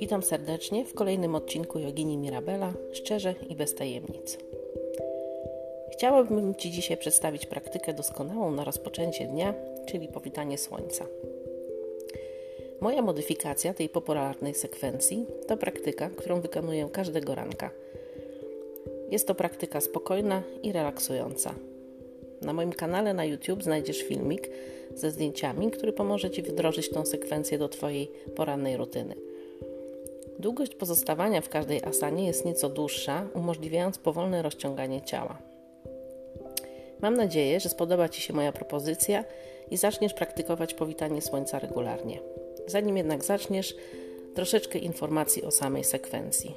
Witam serdecznie w kolejnym odcinku Jogini Mirabela, szczerze i bez tajemnic. Chciałabym Ci dzisiaj przedstawić praktykę doskonałą na rozpoczęcie dnia, czyli powitanie słońca. Moja modyfikacja tej popularnej sekwencji to praktyka, którą wykonuję każdego ranka. Jest to praktyka spokojna i relaksująca. Na moim kanale na YouTube znajdziesz filmik ze zdjęciami, który pomoże Ci wdrożyć tą sekwencję do Twojej porannej rutyny. Długość pozostawania w każdej asanie jest nieco dłuższa, umożliwiając powolne rozciąganie ciała. Mam nadzieję, że spodoba Ci się moja propozycja i zaczniesz praktykować powitanie słońca regularnie. Zanim jednak zaczniesz, troszeczkę informacji o samej sekwencji.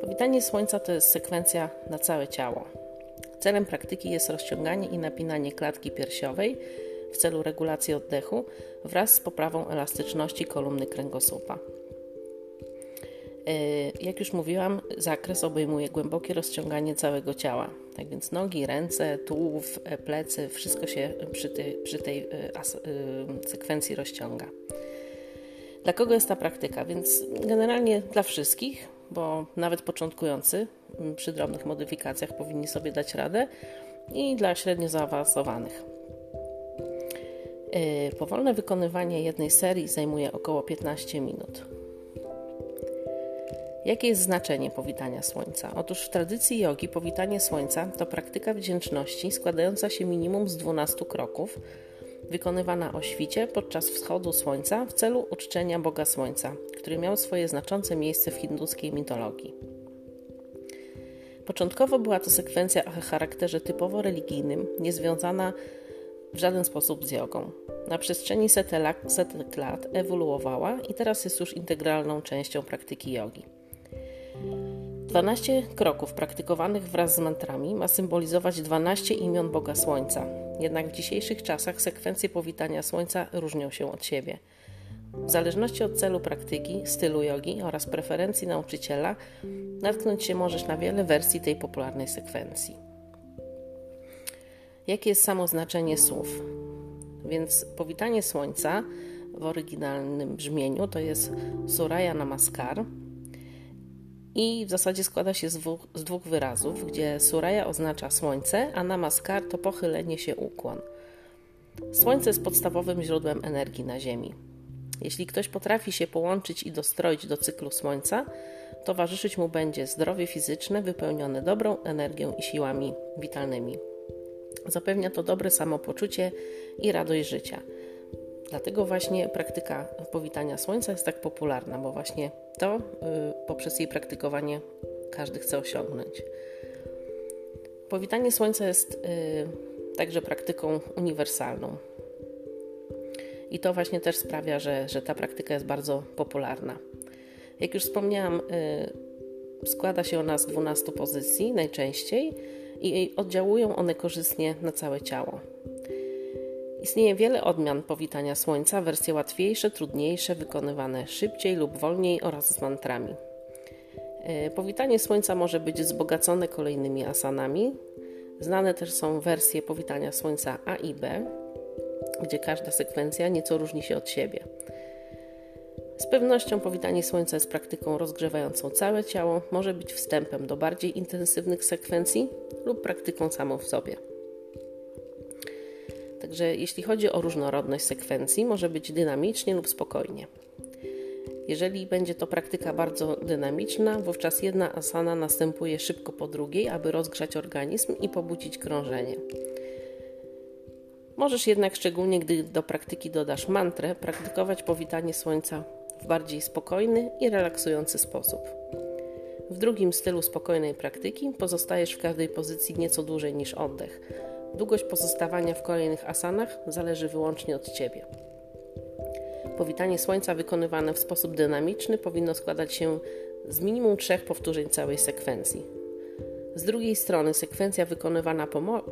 Powitanie słońca to jest sekwencja na całe ciało. Celem praktyki jest rozciąganie i napinanie klatki piersiowej w celu regulacji oddechu wraz z poprawą elastyczności kolumny kręgosłupa. E, jak już mówiłam, zakres obejmuje głębokie rozciąganie całego ciała. Tak więc nogi, ręce, tułów, e, plecy, wszystko się przy tej, przy tej e, sekwencji rozciąga. Dla kogo jest ta praktyka? Więc generalnie dla wszystkich, bo nawet początkujący przy drobnych modyfikacjach powinni sobie dać radę i dla średnio zaawansowanych. Powolne wykonywanie jednej serii zajmuje około 15 minut. Jakie jest znaczenie powitania słońca? Otóż w tradycji jogi powitanie słońca to praktyka wdzięczności składająca się minimum z 12 kroków, wykonywana o świcie podczas wschodu słońca w celu uczczenia Boga Słońca, który miał swoje znaczące miejsce w hinduskiej mitologii. Początkowo była to sekwencja o charakterze typowo religijnym, niezwiązana w żaden sposób z jogą. Na przestrzeni setek lat ewoluowała i teraz jest już integralną częścią praktyki jogi. 12 kroków praktykowanych wraz z mantrami ma symbolizować 12 imion Boga Słońca. Jednak w dzisiejszych czasach sekwencje powitania Słońca różnią się od siebie. W zależności od celu praktyki, stylu jogi oraz preferencji nauczyciela, natknąć się możesz na wiele wersji tej popularnej sekwencji. Jakie jest samo znaczenie słów? Więc powitanie Słońca w oryginalnym brzmieniu to jest Suraya Namaskar, i w zasadzie składa się z dwóch, z dwóch wyrazów, gdzie Suraya oznacza słońce, a Namaskar to pochylenie się ukłon. Słońce jest podstawowym źródłem energii na Ziemi. Jeśli ktoś potrafi się połączyć i dostroić do cyklu Słońca, towarzyszyć mu będzie zdrowie fizyczne wypełnione dobrą energią i siłami witalnymi. Zapewnia to dobre samopoczucie i radość życia. Dlatego właśnie praktyka powitania słońca jest tak popularna, bo właśnie to y, poprzez jej praktykowanie każdy chce osiągnąć. Powitanie słońca jest y, także praktyką uniwersalną. I to właśnie też sprawia, że, że ta praktyka jest bardzo popularna. Jak już wspomniałam, y, składa się ona z 12 pozycji najczęściej i oddziałują one korzystnie na całe ciało. Istnieje wiele odmian powitania słońca, wersje łatwiejsze, trudniejsze, wykonywane szybciej lub wolniej oraz z mantrami. E, powitanie słońca może być wzbogacone kolejnymi asanami. Znane też są wersje powitania słońca A i B, gdzie każda sekwencja nieco różni się od siebie. Z pewnością powitanie słońca jest praktyką rozgrzewającą całe ciało, może być wstępem do bardziej intensywnych sekwencji lub praktyką samą w sobie. Także jeśli chodzi o różnorodność sekwencji, może być dynamicznie lub spokojnie. Jeżeli będzie to praktyka bardzo dynamiczna, wówczas jedna asana następuje szybko po drugiej, aby rozgrzać organizm i pobudzić krążenie. Możesz jednak, szczególnie gdy do praktyki dodasz mantrę, praktykować powitanie słońca w bardziej spokojny i relaksujący sposób. W drugim stylu spokojnej praktyki pozostajesz w każdej pozycji nieco dłużej niż oddech Długość pozostawania w kolejnych asanach zależy wyłącznie od Ciebie. Powitanie słońca wykonywane w sposób dynamiczny powinno składać się z minimum trzech powtórzeń całej sekwencji. Z drugiej strony, sekwencja wykonywana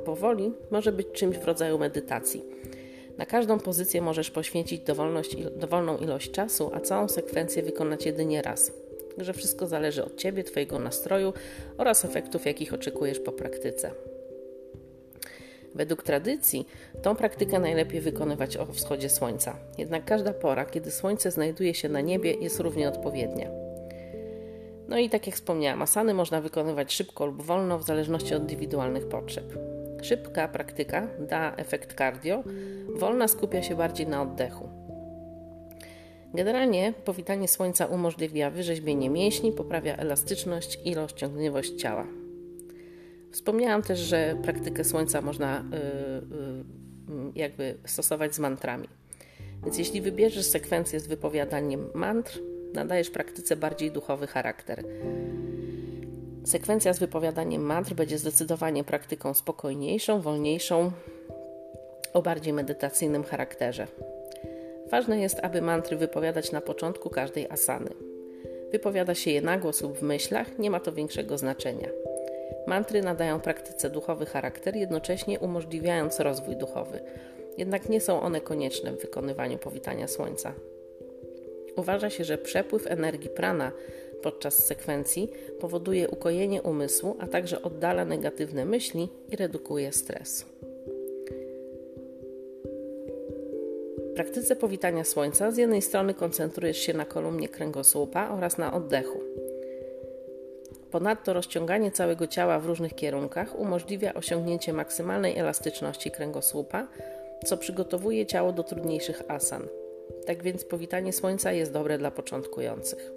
powoli może być czymś w rodzaju medytacji. Na każdą pozycję możesz poświęcić dowolną ilość czasu, a całą sekwencję wykonać jedynie raz. Także wszystko zależy od Ciebie, Twojego nastroju oraz efektów, jakich oczekujesz po praktyce. Według tradycji tą praktykę najlepiej wykonywać o wschodzie słońca. Jednak każda pora, kiedy słońce znajduje się na niebie, jest równie odpowiednia. No i tak jak wspomniałam, asany można wykonywać szybko lub wolno w zależności od indywidualnych potrzeb. Szybka praktyka da efekt cardio, wolna skupia się bardziej na oddechu. Generalnie powitanie słońca umożliwia wyrzeźbienie mięśni, poprawia elastyczność i rozciągliwość ciała. Wspomniałam też, że praktykę słońca można yy, yy, jakby stosować z mantrami. Więc jeśli wybierzesz sekwencję z wypowiadaniem mantr, nadajesz praktyce bardziej duchowy charakter. Sekwencja z wypowiadaniem mantr będzie zdecydowanie praktyką spokojniejszą, wolniejszą, o bardziej medytacyjnym charakterze. Ważne jest, aby mantry wypowiadać na początku każdej asany. Wypowiada się je na głos lub w myślach, nie ma to większego znaczenia. Mantry nadają praktyce duchowy charakter, jednocześnie umożliwiając rozwój duchowy. Jednak nie są one konieczne w wykonywaniu powitania słońca. Uważa się, że przepływ energii prana podczas sekwencji powoduje ukojenie umysłu, a także oddala negatywne myśli i redukuje stres. W praktyce powitania słońca z jednej strony koncentrujesz się na kolumnie kręgosłupa oraz na oddechu. Ponadto rozciąganie całego ciała w różnych kierunkach umożliwia osiągnięcie maksymalnej elastyczności kręgosłupa, co przygotowuje ciało do trudniejszych asan. Tak więc powitanie słońca jest dobre dla początkujących.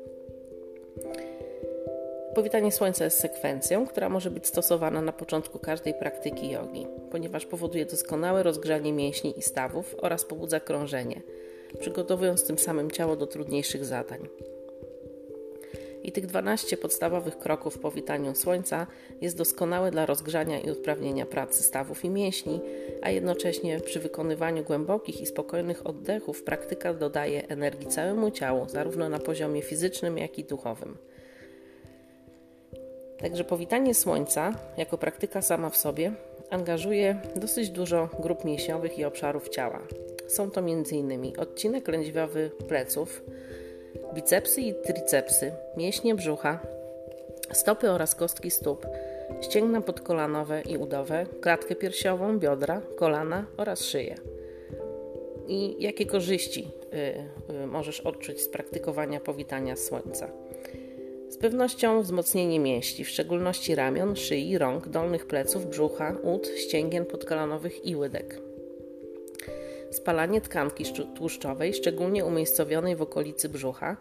Powitanie słońca jest sekwencją, która może być stosowana na początku każdej praktyki jogi, ponieważ powoduje doskonałe rozgrzanie mięśni i stawów oraz pobudza krążenie, przygotowując tym samym ciało do trudniejszych zadań. I tych 12 podstawowych kroków po witaniu słońca jest doskonałe dla rozgrzania i usprawnienia pracy stawów i mięśni, a jednocześnie przy wykonywaniu głębokich i spokojnych oddechów praktyka dodaje energii całemu ciału, zarówno na poziomie fizycznym, jak i duchowym. Także powitanie słońca, jako praktyka sama w sobie, angażuje dosyć dużo grup mięśniowych i obszarów ciała. Są to m.in. odcinek lędźwiowy pleców, bicepsy i tricepsy, mięśnie brzucha, stopy oraz kostki stóp, ścięgna podkolanowe i udowe, klatkę piersiową, biodra, kolana oraz szyję. I jakie korzyści y, y, możesz odczuć z praktykowania powitania słońca? Z pewnością wzmocnienie mięśni, w szczególności ramion, szyi, rąk, dolnych pleców, brzucha, ud, ścięgien podkolanowych i łydek spalanie tkanki tłuszczowej, szczególnie umiejscowionej w okolicy brzucha,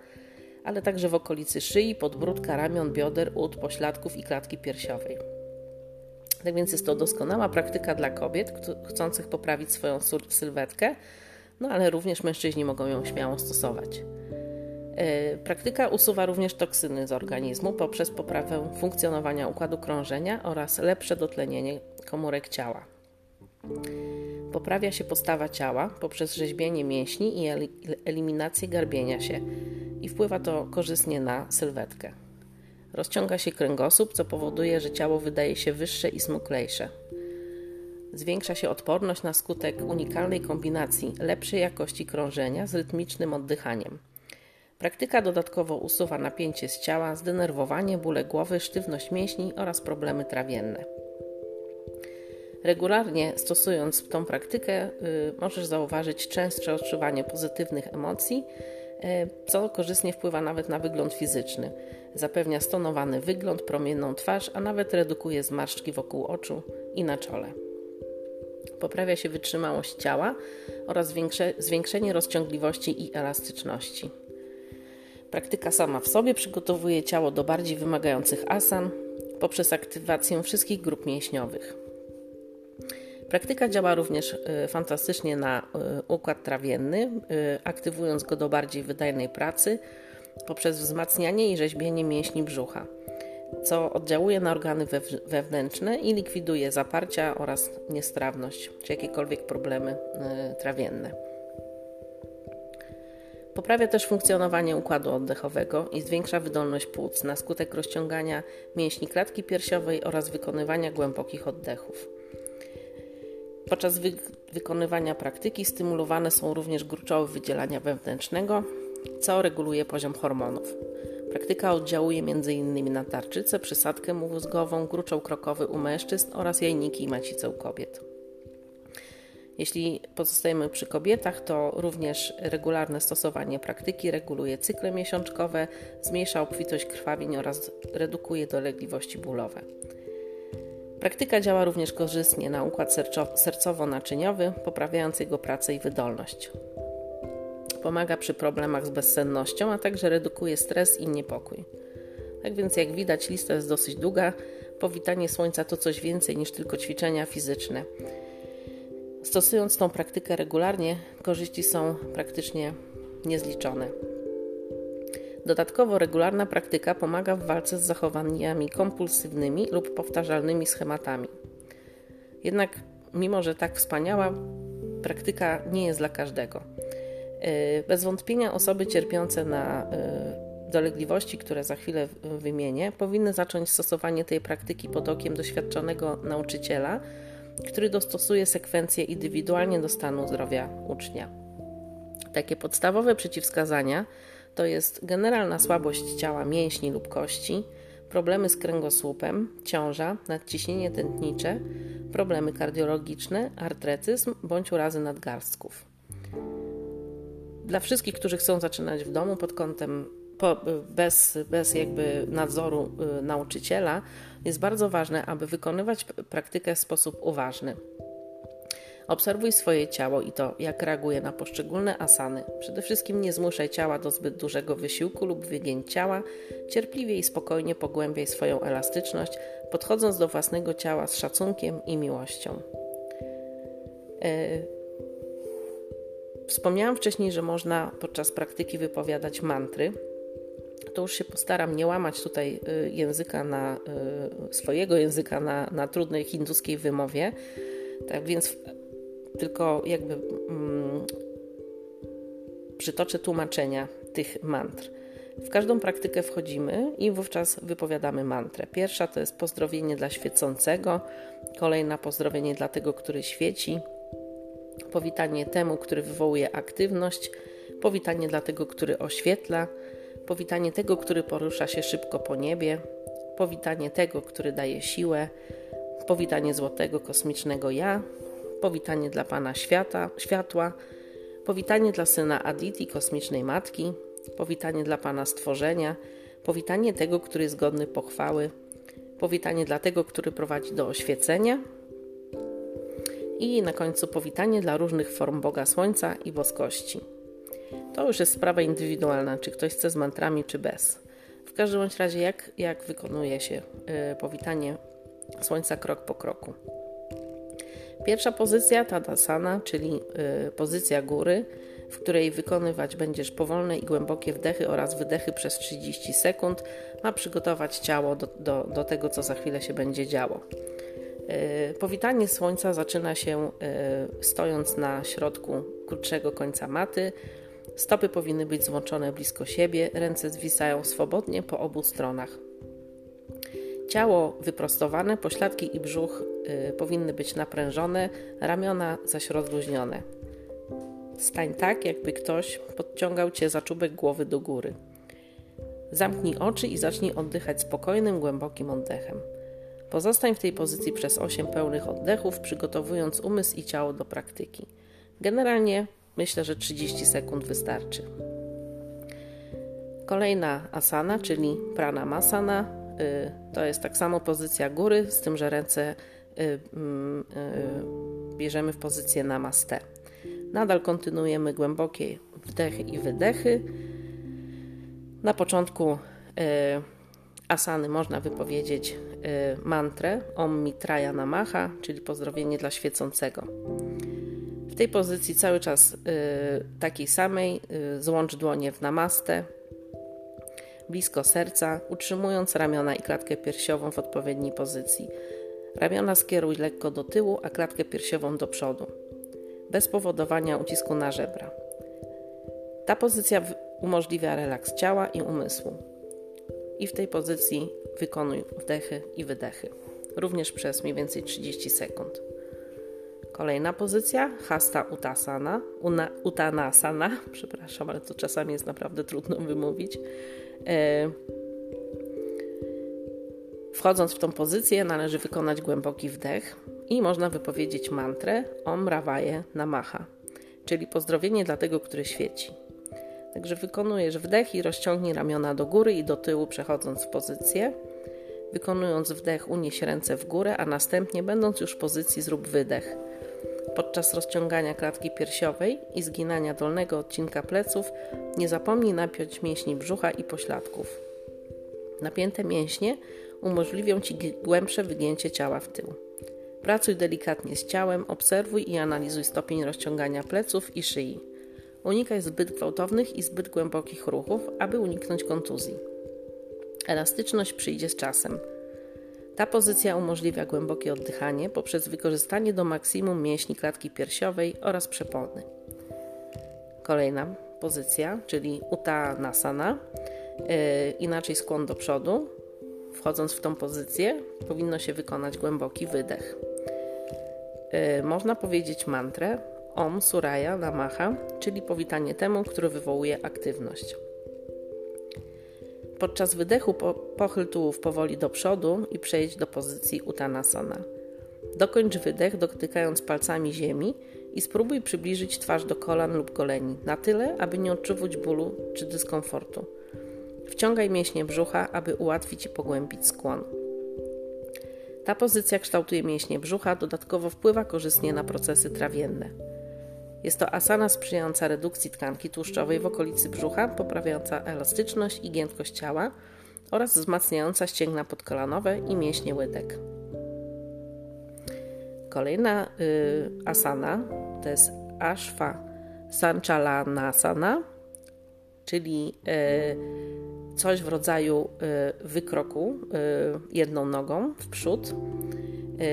ale także w okolicy szyi, podbródka, ramion, bioder, ud, pośladków i klatki piersiowej. Tak więc jest to doskonała praktyka dla kobiet chcących poprawić swoją sylwetkę, no ale również mężczyźni mogą ją śmiało stosować. E, praktyka usuwa również toksyny z organizmu poprzez poprawę funkcjonowania układu krążenia oraz lepsze dotlenienie komórek ciała. Poprawia się postawa ciała poprzez rzeźbienie mięśni i eliminację garbienia się i wpływa to korzystnie na sylwetkę. Rozciąga się kręgosłup, co powoduje, że ciało wydaje się wyższe i smuklejsze. Zwiększa się odporność na skutek unikalnej kombinacji lepszej jakości krążenia z rytmicznym oddychaniem. Praktyka dodatkowo usuwa napięcie z ciała, zdenerwowanie, bóle głowy, sztywność mięśni oraz problemy trawienne. Regularnie stosując tą praktykę, y, możesz zauważyć częstsze odczuwanie pozytywnych emocji, y, co korzystnie wpływa nawet na wygląd fizyczny. Zapewnia stonowany wygląd, promienną twarz, a nawet redukuje zmarszczki wokół oczu i na czole. Poprawia się wytrzymałość ciała oraz zwiększenie rozciągliwości i elastyczności. Praktyka sama w sobie przygotowuje ciało do bardziej wymagających asan poprzez aktywację wszystkich grup mięśniowych. Praktyka działa również y, fantastycznie na y, układ trawienny, y, aktywując go do bardziej wydajnej pracy poprzez wzmacnianie i rzeźbienie mięśni brzucha, co oddziałuje na organy wewnętrzne i likwiduje zaparcia oraz niestrawność czy jakiekolwiek problemy trawienne. Poprawia też funkcjonowanie układu oddechowego i zwiększa wydolność płuc na skutek rozciągania mięśni klatki piersiowej oraz wykonywania głębokich oddechów. Podczas wy wykonywania praktyki stymulowane są również gruczoły wydzielania wewnętrznego, co reguluje poziom hormonów. Praktyka oddziałuje m.in. na tarczycę, przysadkę mózgową, gruczoł krokowy u mężczyzn oraz jajniki i macicę u kobiet. Jeśli pozostajemy przy kobietach, to również regularne stosowanie praktyki reguluje cykle miesiączkowe, zmniejsza obfitość krwawień oraz redukuje dolegliwości bólowe. Praktyka działa również korzystnie na układ sercowo-naczyniowy, poprawiając jego pracę i wydolność. Pomaga przy problemach z bezsennością, a także redukuje stres i niepokój. Tak więc, jak widać, lista jest dosyć długa. Powitanie słońca to coś więcej niż tylko ćwiczenia fizyczne. Stosując tą praktykę regularnie, korzyści są praktycznie niezliczone. Dodatkowo regularna praktyka pomaga w walce z zachowaniami kompulsywnymi lub powtarzalnymi schematami. Jednak, mimo że tak wspaniała, praktyka nie jest dla każdego. E, bez wątpienia osoby cierpiące na e, dolegliwości, które za chwilę wymienię, powinny zacząć stosowanie tej praktyki pod okiem doświadczonego nauczyciela, który dostosuje sekwencję indywidualnie do stanu zdrowia ucznia. Takie podstawowe przeciwwskazania to jest generalna słabość ciała mięśni lub kości, problemy z kręgosłupem, ciąża, nadciśnienie tętnicze, problemy kardiologiczne, artretyzm bądź urazy nadgarstków. Dla wszystkich, którzy chcą zaczynać w domu pod kątem po, bez, bez jakby nadzoru y, nauczyciela, jest bardzo ważne, aby wykonywać praktykę w sposób uważny. Obserwuj swoje ciało i to, jak reaguje na poszczególne asany. Przede wszystkim nie zmuszaj ciała do zbyt dużego wysiłku lub wygięć ciała. Cierpliwie i spokojnie pogłębiaj swoją elastyczność, podchodząc do własnego ciała z szacunkiem i miłością. Yy. Wspomniałam wcześniej, że można podczas praktyki wypowiadać mantry. To już się postaram nie łamać tutaj y, języka na y, swojego języka na, na trudnej hinduskiej wymowie. Tak więc tylko jakby mm, przytoczę tłumaczenia tych mantr. W każdą praktykę wchodzimy i wówczas wypowiadamy mantrę. Pierwsza to jest pozdrowienie dla świecącego, kolejna pozdrowienie dla tego, który świeci, powitanie temu, który wywołuje aktywność, powitanie dla tego, który oświetla, powitanie tego, który porusza się szybko po niebie, powitanie tego, który daje siłę, powitanie złotego kosmicznego ja, powitanie dla Pana świata, światła, powitanie dla syna Aditi, kosmicznej matki, powitanie dla Pana stworzenia, powitanie tego, który jest godny pochwały, powitanie dla tego, który prowadzi do oświecenia i na końcu powitanie dla różnych form Boga Słońca i boskości. To już jest sprawa indywidualna, czy ktoś chce z mantrami, czy bez. W każdym razie, jak, jak wykonuje się y, powitanie Słońca krok po kroku. Pierwsza pozycja Tadasana, czyli y, pozycja góry, w której wykonywać będziesz powolne i głębokie wdechy oraz wydechy przez 30 sekund, ma przygotować ciało do, do, do tego, co za chwilę się będzie działo. Y, powitanie słońca zaczyna się y, stojąc na środku krótszego końca maty. Stopy powinny być złączone blisko siebie, ręce zwisają swobodnie po obu stronach. Ciało wyprostowane, pośladki i brzuch powinny być naprężone, ramiona zaś rozluźnione. Stań tak, jakby ktoś podciągał cię za czubek głowy do góry. Zamknij oczy i zacznij oddychać spokojnym, głębokim oddechem. Pozostań w tej pozycji przez 8 pełnych oddechów, przygotowując umysł i ciało do praktyki. Generalnie myślę, że 30 sekund wystarczy. Kolejna asana, czyli pranamasana, Y, to jest tak samo pozycja góry, z tym, że ręce y, y, bierzemy w pozycję namaste. Nadal kontynuujemy głębokie wdechy i wydechy. Na początku asany można wypowiedzieć mantrę Om Mitraya Namaha, czyli pozdrowienie dla świecącego. W tej pozycji cały czas takiej samej złącz dłonie w namaste, blisko serca, utrzymując ramiona i klatkę piersiową w odpowiedniej pozycji. Ramiona skieruj lekko do tyłu, a klatkę piersiową do przodu, bez powodowania ucisku na żebra. Ta pozycja umożliwia relaks ciała i umysłu. I w tej pozycji wykonuj wdechy i wydechy, również przez mniej więcej 30 sekund. Kolejna pozycja, hasta utasana, una, utanasana, przepraszam, ale to czasami jest naprawdę trudno wymówić. E, wchodząc w tą pozycję, należy wykonać głęboki wdech i można wypowiedzieć mantrę Om Ravaye Namaha, czyli pozdrowienie dla tego, który świeci. Także wykonujesz wdech i rozciągnij ramiona do góry i do tyłu, przechodząc w pozycję. Wykonując wdech, unieś ręce w górę, a następnie, będąc już w pozycji, zrób wydech. Podczas rozciągania klatki piersiowej i zginania dolnego odcinka pleców, nie zapomnij napiąć mięśni brzucha i pośladków. Napięte mięśnie umożliwią Ci głębsze wygięcie ciała w tył. Pracuj delikatnie z ciałem, obserwuj i analizuj stopień rozciągania pleców i szyi. Unikaj zbyt gwałtownych i zbyt głębokich ruchów, aby uniknąć kontuzji. Elastyczność przyjdzie z czasem. Ta pozycja umożliwia głębokie oddychanie poprzez wykorzystanie do maksimum mięśni klatki piersiowej oraz przepony. Kolejna pozycja, czyli Uttanasana, yy, inaczej skłon do przodu. Wchodząc w tą pozycję, powinno się wykonać głęboki wydech. Yy, można powiedzieć mantrę Om Suraya Namaha, czyli powitanie temu, który wywołuje aktywność. Podczas wydechu po, pochyl tułów powoli do przodu i przejdź do pozycji Uttanasana. Dokończ wydech dotykając palcami ziemi i spróbuj przybliżyć twarz do kolan lub goleni na tyle, aby nie odczuwać bólu czy dyskomfortu. Wciągaj mięśnie brzucha, aby ułatwić i pogłębić skłon. Ta pozycja kształtuje mięśnie brzucha, dodatkowo wpływa korzystnie na procesy trawienne. Jest to asana sprzyjająca redukcji tkanki tłuszczowej w okolicy brzucha, poprawiająca elastyczność i giętkość ciała oraz wzmacniająca ścięgna podkolanowe i mięśnie łydek. Kolejna y, asana to jest Ashwa Sanchalanasana, czyli y, coś w rodzaju y, wykroku y, jedną nogą w przód.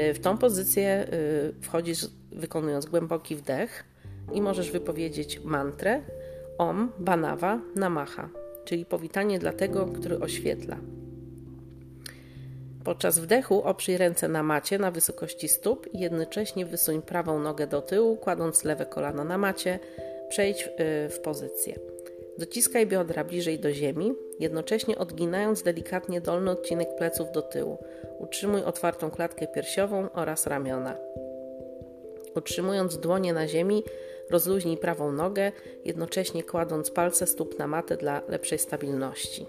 Y, w tą pozycję wchodzisz wykonując głęboki wdech i możesz wypowiedzieć mantrę Om Banawa Namaha, czyli powitanie dla tego, który oświetla. Podczas wdechu oprzyj ręce na macie na wysokości stóp i jednocześnie wysuń prawą nogę do tyłu, kładąc lewe kolano na macie. Przejdź w pozycję. Dociskaj biodra bliżej do ziemi, jednocześnie odginając delikatnie dolny odcinek pleców do tyłu. Utrzymuj otwartą klatkę piersiową oraz ramiona. Utrzymując dłonie na ziemi, Rozluźnij prawą nogę, jednocześnie kładąc palce stóp na matę dla lepszej stabilności.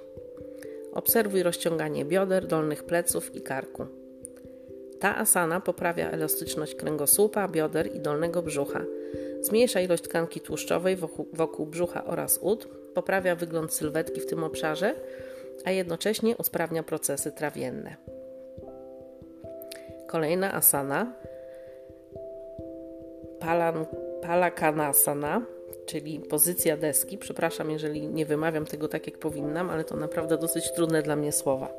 Obserwuj rozciąganie bioder, dolnych pleców i karku. Ta asana poprawia elastyczność kręgosłupa, bioder i dolnego brzucha. Zmniejsza ilość tkanki tłuszczowej wokół, wokół brzucha oraz ud, poprawia wygląd sylwetki w tym obszarze, a jednocześnie usprawnia procesy trawienne. Kolejna asana Palan Palakanasana, czyli pozycja deski. Przepraszam, jeżeli nie wymawiam tego tak, jak powinnam, ale to naprawdę dosyć trudne dla mnie słowa.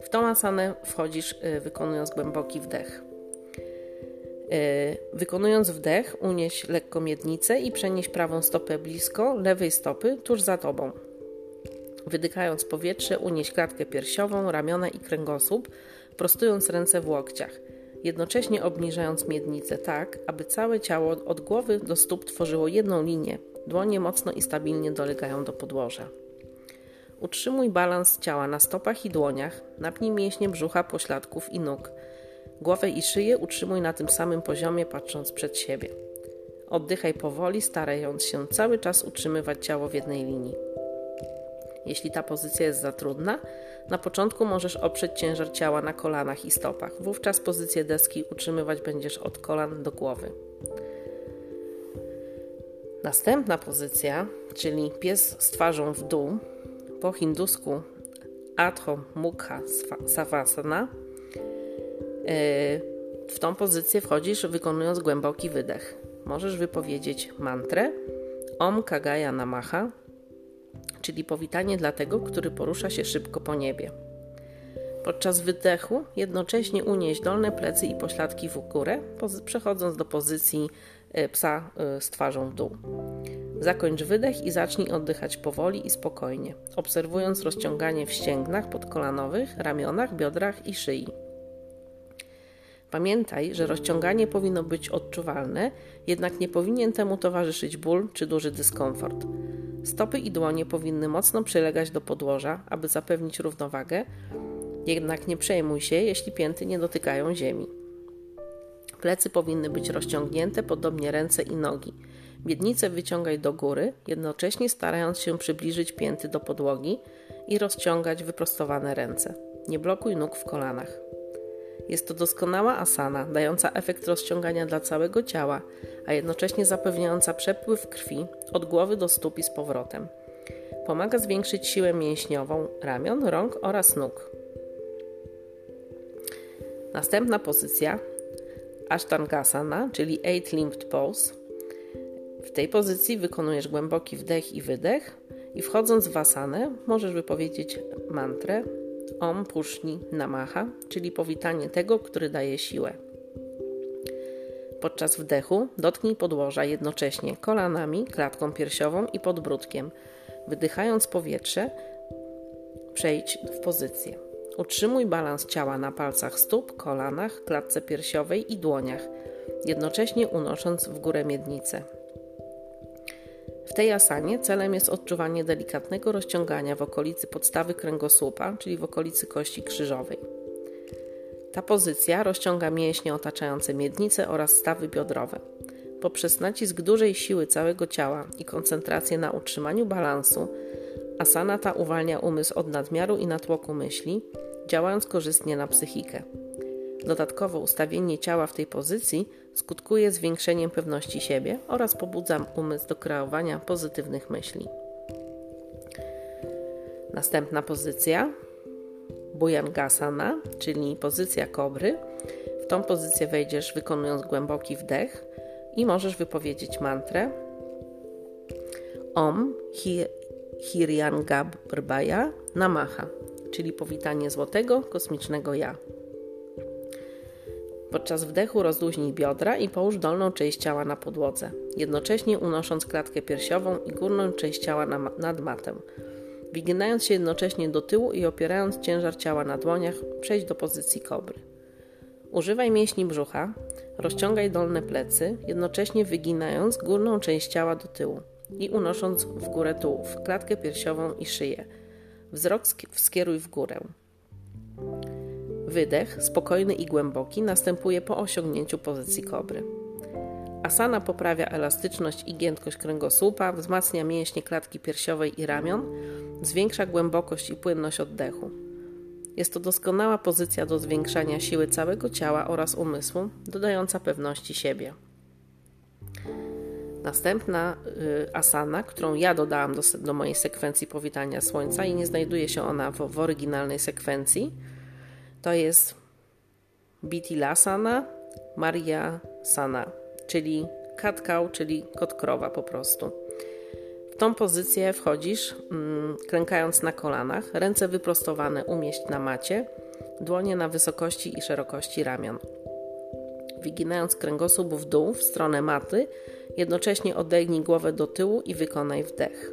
W tą asanę wchodzisz y, wykonując głęboki wdech. Y, wykonując wdech, unieś lekko miednicę i przenieś prawą stopę blisko lewej stopy, tuż za tobą. Wydykając powietrze, unieś klatkę piersiową, ramiona i kręgosłup, prostując ręce w łokciach jednocześnie obniżając miednicę tak, aby całe ciało od głowy do stóp tworzyło jedną linię. Dłonie mocno i stabilnie dolegają do podłoża. Utrzymuj balans ciała na stopach i dłoniach, napnij mięśnie brzucha, pośladków i nóg. Głowę i szyję utrzymuj na tym samym poziomie, patrząc przed siebie. Oddychaj powoli, starając się cały czas utrzymywać ciało w jednej linii. Jeśli ta pozycja jest za trudna, na początku możesz oprzeć ciężar ciała na kolanach i stopach. Wówczas pozycję deski utrzymywać będziesz od kolan do głowy. Następna pozycja, czyli pies z twarzą w dół, po hindusku Adho Mukha Savasana. W tą pozycję wchodzisz wykonując głęboki wydech. Możesz wypowiedzieć mantrę Om Kagaya Namaha czyli powitanie dla tego, który porusza się szybko po niebie. Podczas wydechu jednocześnie unieś dolne plecy i pośladki w górę, przechodząc do pozycji e, psa e, z twarzą w dół. Zakończ wydech i zacznij oddychać powoli i spokojnie, obserwując rozciąganie w ścięgnach podkolanowych, ramionach, biodrach i szyi. Pamiętaj, że rozciąganie powinno być odczuwalne, jednak nie powinien temu towarzyszyć ból czy duży dyskomfort. Stopy i dłonie powinny mocno przylegać do podłoża, aby zapewnić równowagę, jednak nie przejmuj się, jeśli pięty nie dotykają ziemi. Plecy powinny być rozciągnięte, podobnie ręce i nogi. Miednicę wyciągaj do góry, jednocześnie starając się przybliżyć pięty do podłogi i rozciągać wyprostowane ręce. Nie blokuj nóg w kolanach. Jest to doskonała asana, dająca efekt rozciągania dla całego ciała, a jednocześnie zapewniająca przepływ krwi od głowy do stóp i z powrotem. Pomaga zwiększyć siłę mięśniową ramion, rąk oraz nóg. Następna pozycja Ashtangasana, czyli Eight Limbed Pose. W tej pozycji wykonujesz głęboki wdech i wydech i wchodząc w asanę możesz wypowiedzieć mantrę Om Pushni Namaha, czyli powitanie tego, który daje siłę. Podczas wdechu dotknij podłoża jednocześnie kolanami, klatką piersiową i podbródkiem. Wydychając powietrze, przejdź w pozycję. Utrzymuj balans ciała na palcach stóp, kolanach, klatce piersiowej i dłoniach, jednocześnie unosząc w górę miednicę. W tej asanie celem jest odczuwanie delikatnego rozciągania w okolicy podstawy kręgosłupa, czyli w okolicy kości krzyżowej. Ta pozycja rozciąga mięśnie otaczające miednicę oraz stawy biodrowe. Poprzez nacisk dużej siły całego ciała i koncentrację na utrzymaniu balansu, asana ta uwalnia umysł od nadmiaru i natłoku myśli, działając korzystnie na psychikę. Dodatkowo ustawienie ciała w tej pozycji skutkuje zwiększeniem pewności siebie oraz pobudza umysł do kreowania pozytywnych myśli. Następna pozycja Bhujangasana, czyli pozycja kobry. W tą pozycję wejdziesz wykonując głęboki wdech i możesz wypowiedzieć mantrę Om Hiryangabrbaya Namaha, czyli powitanie złotego kosmicznego ja. Podczas wdechu rozluźnij biodra i połóż dolną część ciała na podłodze, jednocześnie unosząc klatkę piersiową i górną część ciała na, nad matem. Wyginając się jednocześnie do tyłu i opierając ciężar ciała na dłoniach, przejdź do pozycji kobry. Używaj mięśni brzucha, rozciągaj dolne plecy, jednocześnie wyginając górną część ciała do tyłu i unosząc w górę tułów, klatkę piersiową i szyję. Wzrok skieruj w górę. Wydech, spokojny i głęboki, następuje po osiągnięciu pozycji kobry. Asana poprawia elastyczność i giętkość kręgosłupa, wzmacnia mięśnie klatki piersiowej i ramion, zwiększa głębokość i płynność oddechu. Jest to doskonała pozycja do zwiększania siły całego ciała oraz umysłu, dodająca pewności siebie. Następna y, asana, którą ja dodałam do, do, mojej sekwencji powitania słońca i nie znajduje się ona w, w oryginalnej sekwencji, to jest Bitilasana Maria Sana, czyli cat czyli kot krowa po prostu. W tą pozycję wchodzisz, mm, klękając na kolanach, ręce wyprostowane umieść na macie, dłonie na wysokości i szerokości ramion. Wyginając kręgosłup w dół w stronę maty, jednocześnie odegnij głowę do tyłu i wykonaj wdech.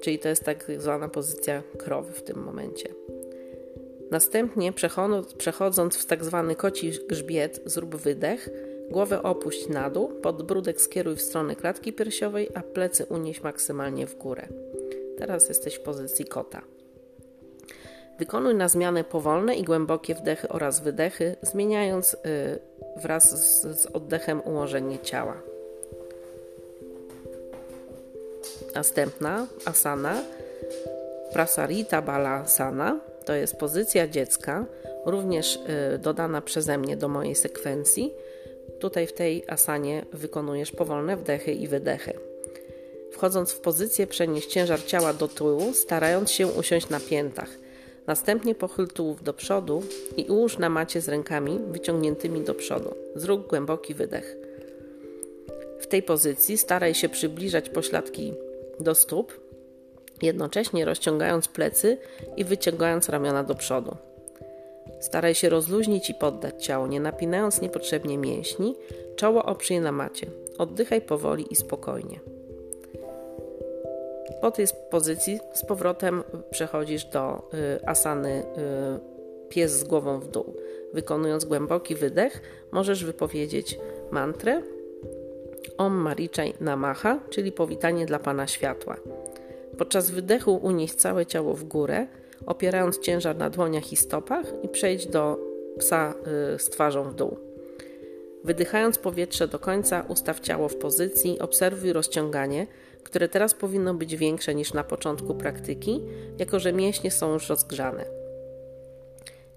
Czyli to jest tak zwana pozycja krowy w tym momencie. Następnie przechodząc w tak zwany koci grzbiet, zrób wydech, głowę opuść na dół, podbródek skieruj w stronę klatki piersiowej, a plecy unieś maksymalnie w górę. Teraz jesteś w pozycji kota. Wykonuj na zmianę powolne i głębokie wdechy oraz wydechy, zmieniając y, wraz z, z oddechem ułożenie ciała. Następna asana Prasarita Balasana to jest pozycja dziecka, również y, dodana przeze mnie do mojej sekwencji. Tutaj w tej asanie wykonujesz powolne wdechy i wydechy. Wchodząc w pozycję, przenieś ciężar ciała do tyłu, starając się usiąść na piętach. Następnie pochyl tułów do przodu i ułóż na macie z rękami wyciągniętymi do przodu. Zrób głęboki wydech. W tej pozycji staraj się przybliżać pośladki do stóp, jednocześnie rozciągając plecy i wyciągając ramiona do przodu. Staraj się rozluźnić i poddać ciało, nie napinając niepotrzebnie mięśni, czoło oprzyj na macie. Oddychaj powoli i spokojnie. Po tej pozycji z powrotem przechodzisz do y, asany y, pies z głową w dół. Wykonując głęboki wydech, możesz wypowiedzieć mantrę Om Marichai Namaha, czyli powitanie dla Pana Światła. Podczas wydechu unieś całe ciało w górę, opierając ciężar na dłoniach i stopach i przejdź do psa y, z twarzą w dół. Wydychając powietrze do końca, ustaw ciało w pozycji, obserwuj rozciąganie, które teraz powinno być większe niż na początku praktyki, jako że mięśnie są już rozgrzane.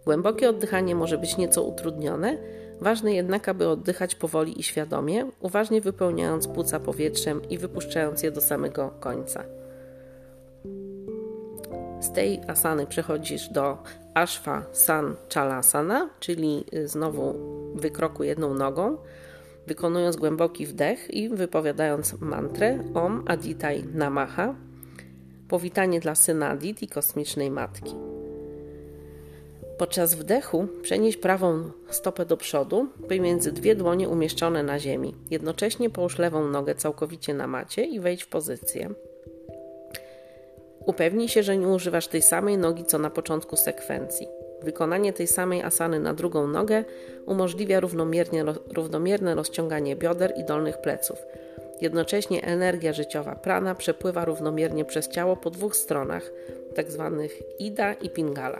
Głębokie oddychanie może być nieco utrudnione, ważne jednak, aby oddychać powoli i świadomie, uważnie wypełniając płuca powietrzem i wypuszczając je do samego końca. Z tej asany przechodzisz do Ashwa San Chalasana, czyli znowu wykroku jedną nogą, wykonując głęboki wdech i wypowiadając mantrę Om Aditai Namaha, powitanie dla syna Aditi, kosmicznej matki. Podczas wdechu przenieś prawą stopę do przodu, pomiędzy dwie dłonie umieszczone na ziemi. Jednocześnie połóż lewą nogę całkowicie na macie i wejdź w pozycję. Upewnij się, że nie używasz tej samej nogi co na początku sekwencji. Wykonanie tej samej asany na drugą nogę umożliwia równomierne rozciąganie bioder i dolnych pleców. Jednocześnie energia życiowa prana przepływa równomiernie przez ciało po dwóch stronach, tzw. Tak ida i pingala.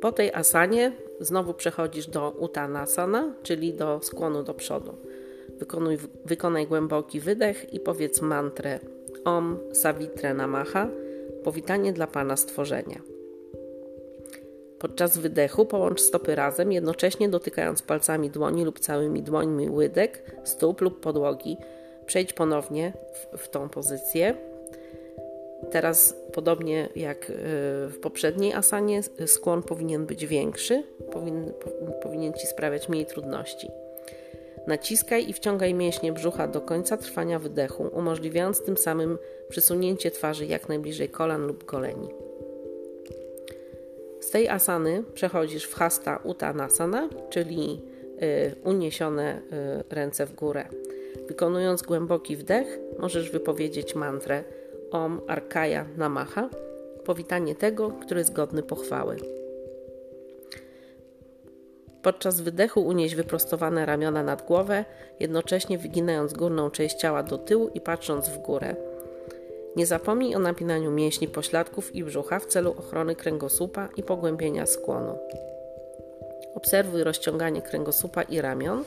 Po tej asanie znowu przechodzisz do uttanasana, czyli do skłonu do przodu. Wykonuj, wykonaj głęboki wydech i powiedz mantrę Om Savitre Namaha, powitanie dla Pana stworzenia. Podczas wydechu połącz stopy razem, jednocześnie dotykając palcami dłoni lub całymi dłońmi łydek, stóp lub podłogi. Przejdź ponownie w, w tą pozycję. Teraz, podobnie jak y, w poprzedniej asanie, skłon powinien być większy, powinien, powinien ci sprawiać mniej trudności. Naciskaj i wciągaj mięśnie brzucha do końca trwania wydechu, umożliwiając tym samym przysunięcie twarzy jak najbliżej kolan lub goleni. Z tej asany przechodzisz w hasta uttanasana, czyli y, uniesione y, ręce w górę. Wykonując głęboki wdech, możesz wypowiedzieć mantrę Om Arkaya Namaha, powitanie tego, który jest godny pochwały. Podczas wydechu unieś wyprostowane ramiona nad głowę, jednocześnie wyginając górną część ciała do tyłu i patrząc w górę. Nie zapomnij o napinaniu mięśni pośladków i brzucha w celu ochrony kręgosłupa i pogłębienia skłonu. Obserwuj rozciąganie kręgosłupa i ramion,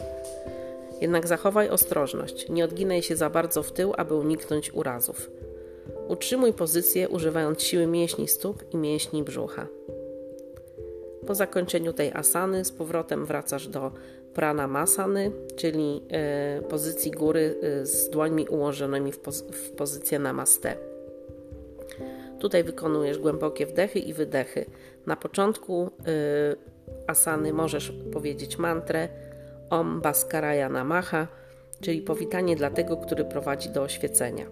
jednak zachowaj ostrożność. Nie odginaj się za bardzo w tył, aby uniknąć urazów. Utrzymuj pozycję używając siły mięśni stóp i mięśni brzucha. Po zakończeniu tej asany z powrotem wracasz do pranamasany, czyli e, pozycji góry e, z dłońmi ułożonymi w, poz w pozycję namaste. Tutaj wykonujesz głębokie wdechy i wydechy. Na początku e, asany możesz powiedzieć mantrę Om Baskaraya Namaha, czyli powitanie dla tego, który prowadzi do oświecenia.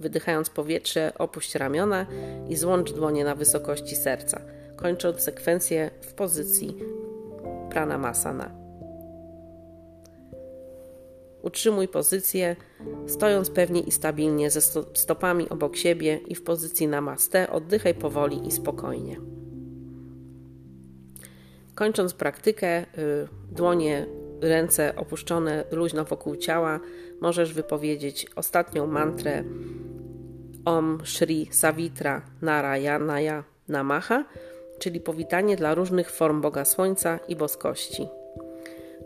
Wydychając powietrze, opuść ramiona i złącz dłonie na wysokości serca kończąc sekwencję w pozycji pranamasana. Utrzymuj pozycję, stojąc pewnie i stabilnie, ze stopami obok siebie i w pozycji namaste, oddychaj powoli i spokojnie. Kończąc praktykę, y, dłonie, ręce opuszczone luźno wokół ciała, możesz wypowiedzieć ostatnią mantrę Om Shri Savitra Narayanaya Namaha, czyli powitanie dla różnych form Boga Słońca i boskości.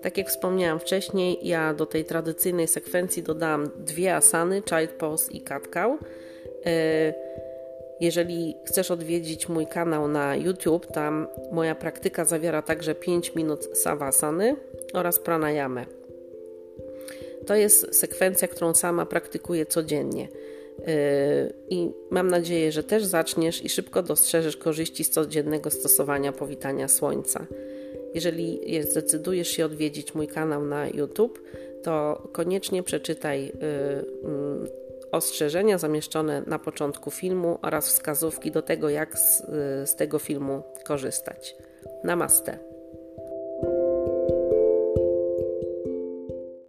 Tak jak wspomniałam wcześniej, ja do tej tradycyjnej sekwencji dodałam dwie asany, Child Pose i Cow. E, jeżeli chcesz odwiedzić mój kanał na YouTube, tam moja praktyka zawiera także 5 minut savasany oraz pranayamę. To jest sekwencja, którą sama praktykuję codziennie. I mam nadzieję, że też zaczniesz i szybko dostrzeżesz korzyści z codziennego stosowania powitania słońca. Jeżeli zdecydujesz się odwiedzić mój kanał na YouTube, to koniecznie przeczytaj y, mm, ostrzeżenia zamieszczone na początku filmu oraz wskazówki do tego, jak z, y, z tego filmu korzystać. Namaste.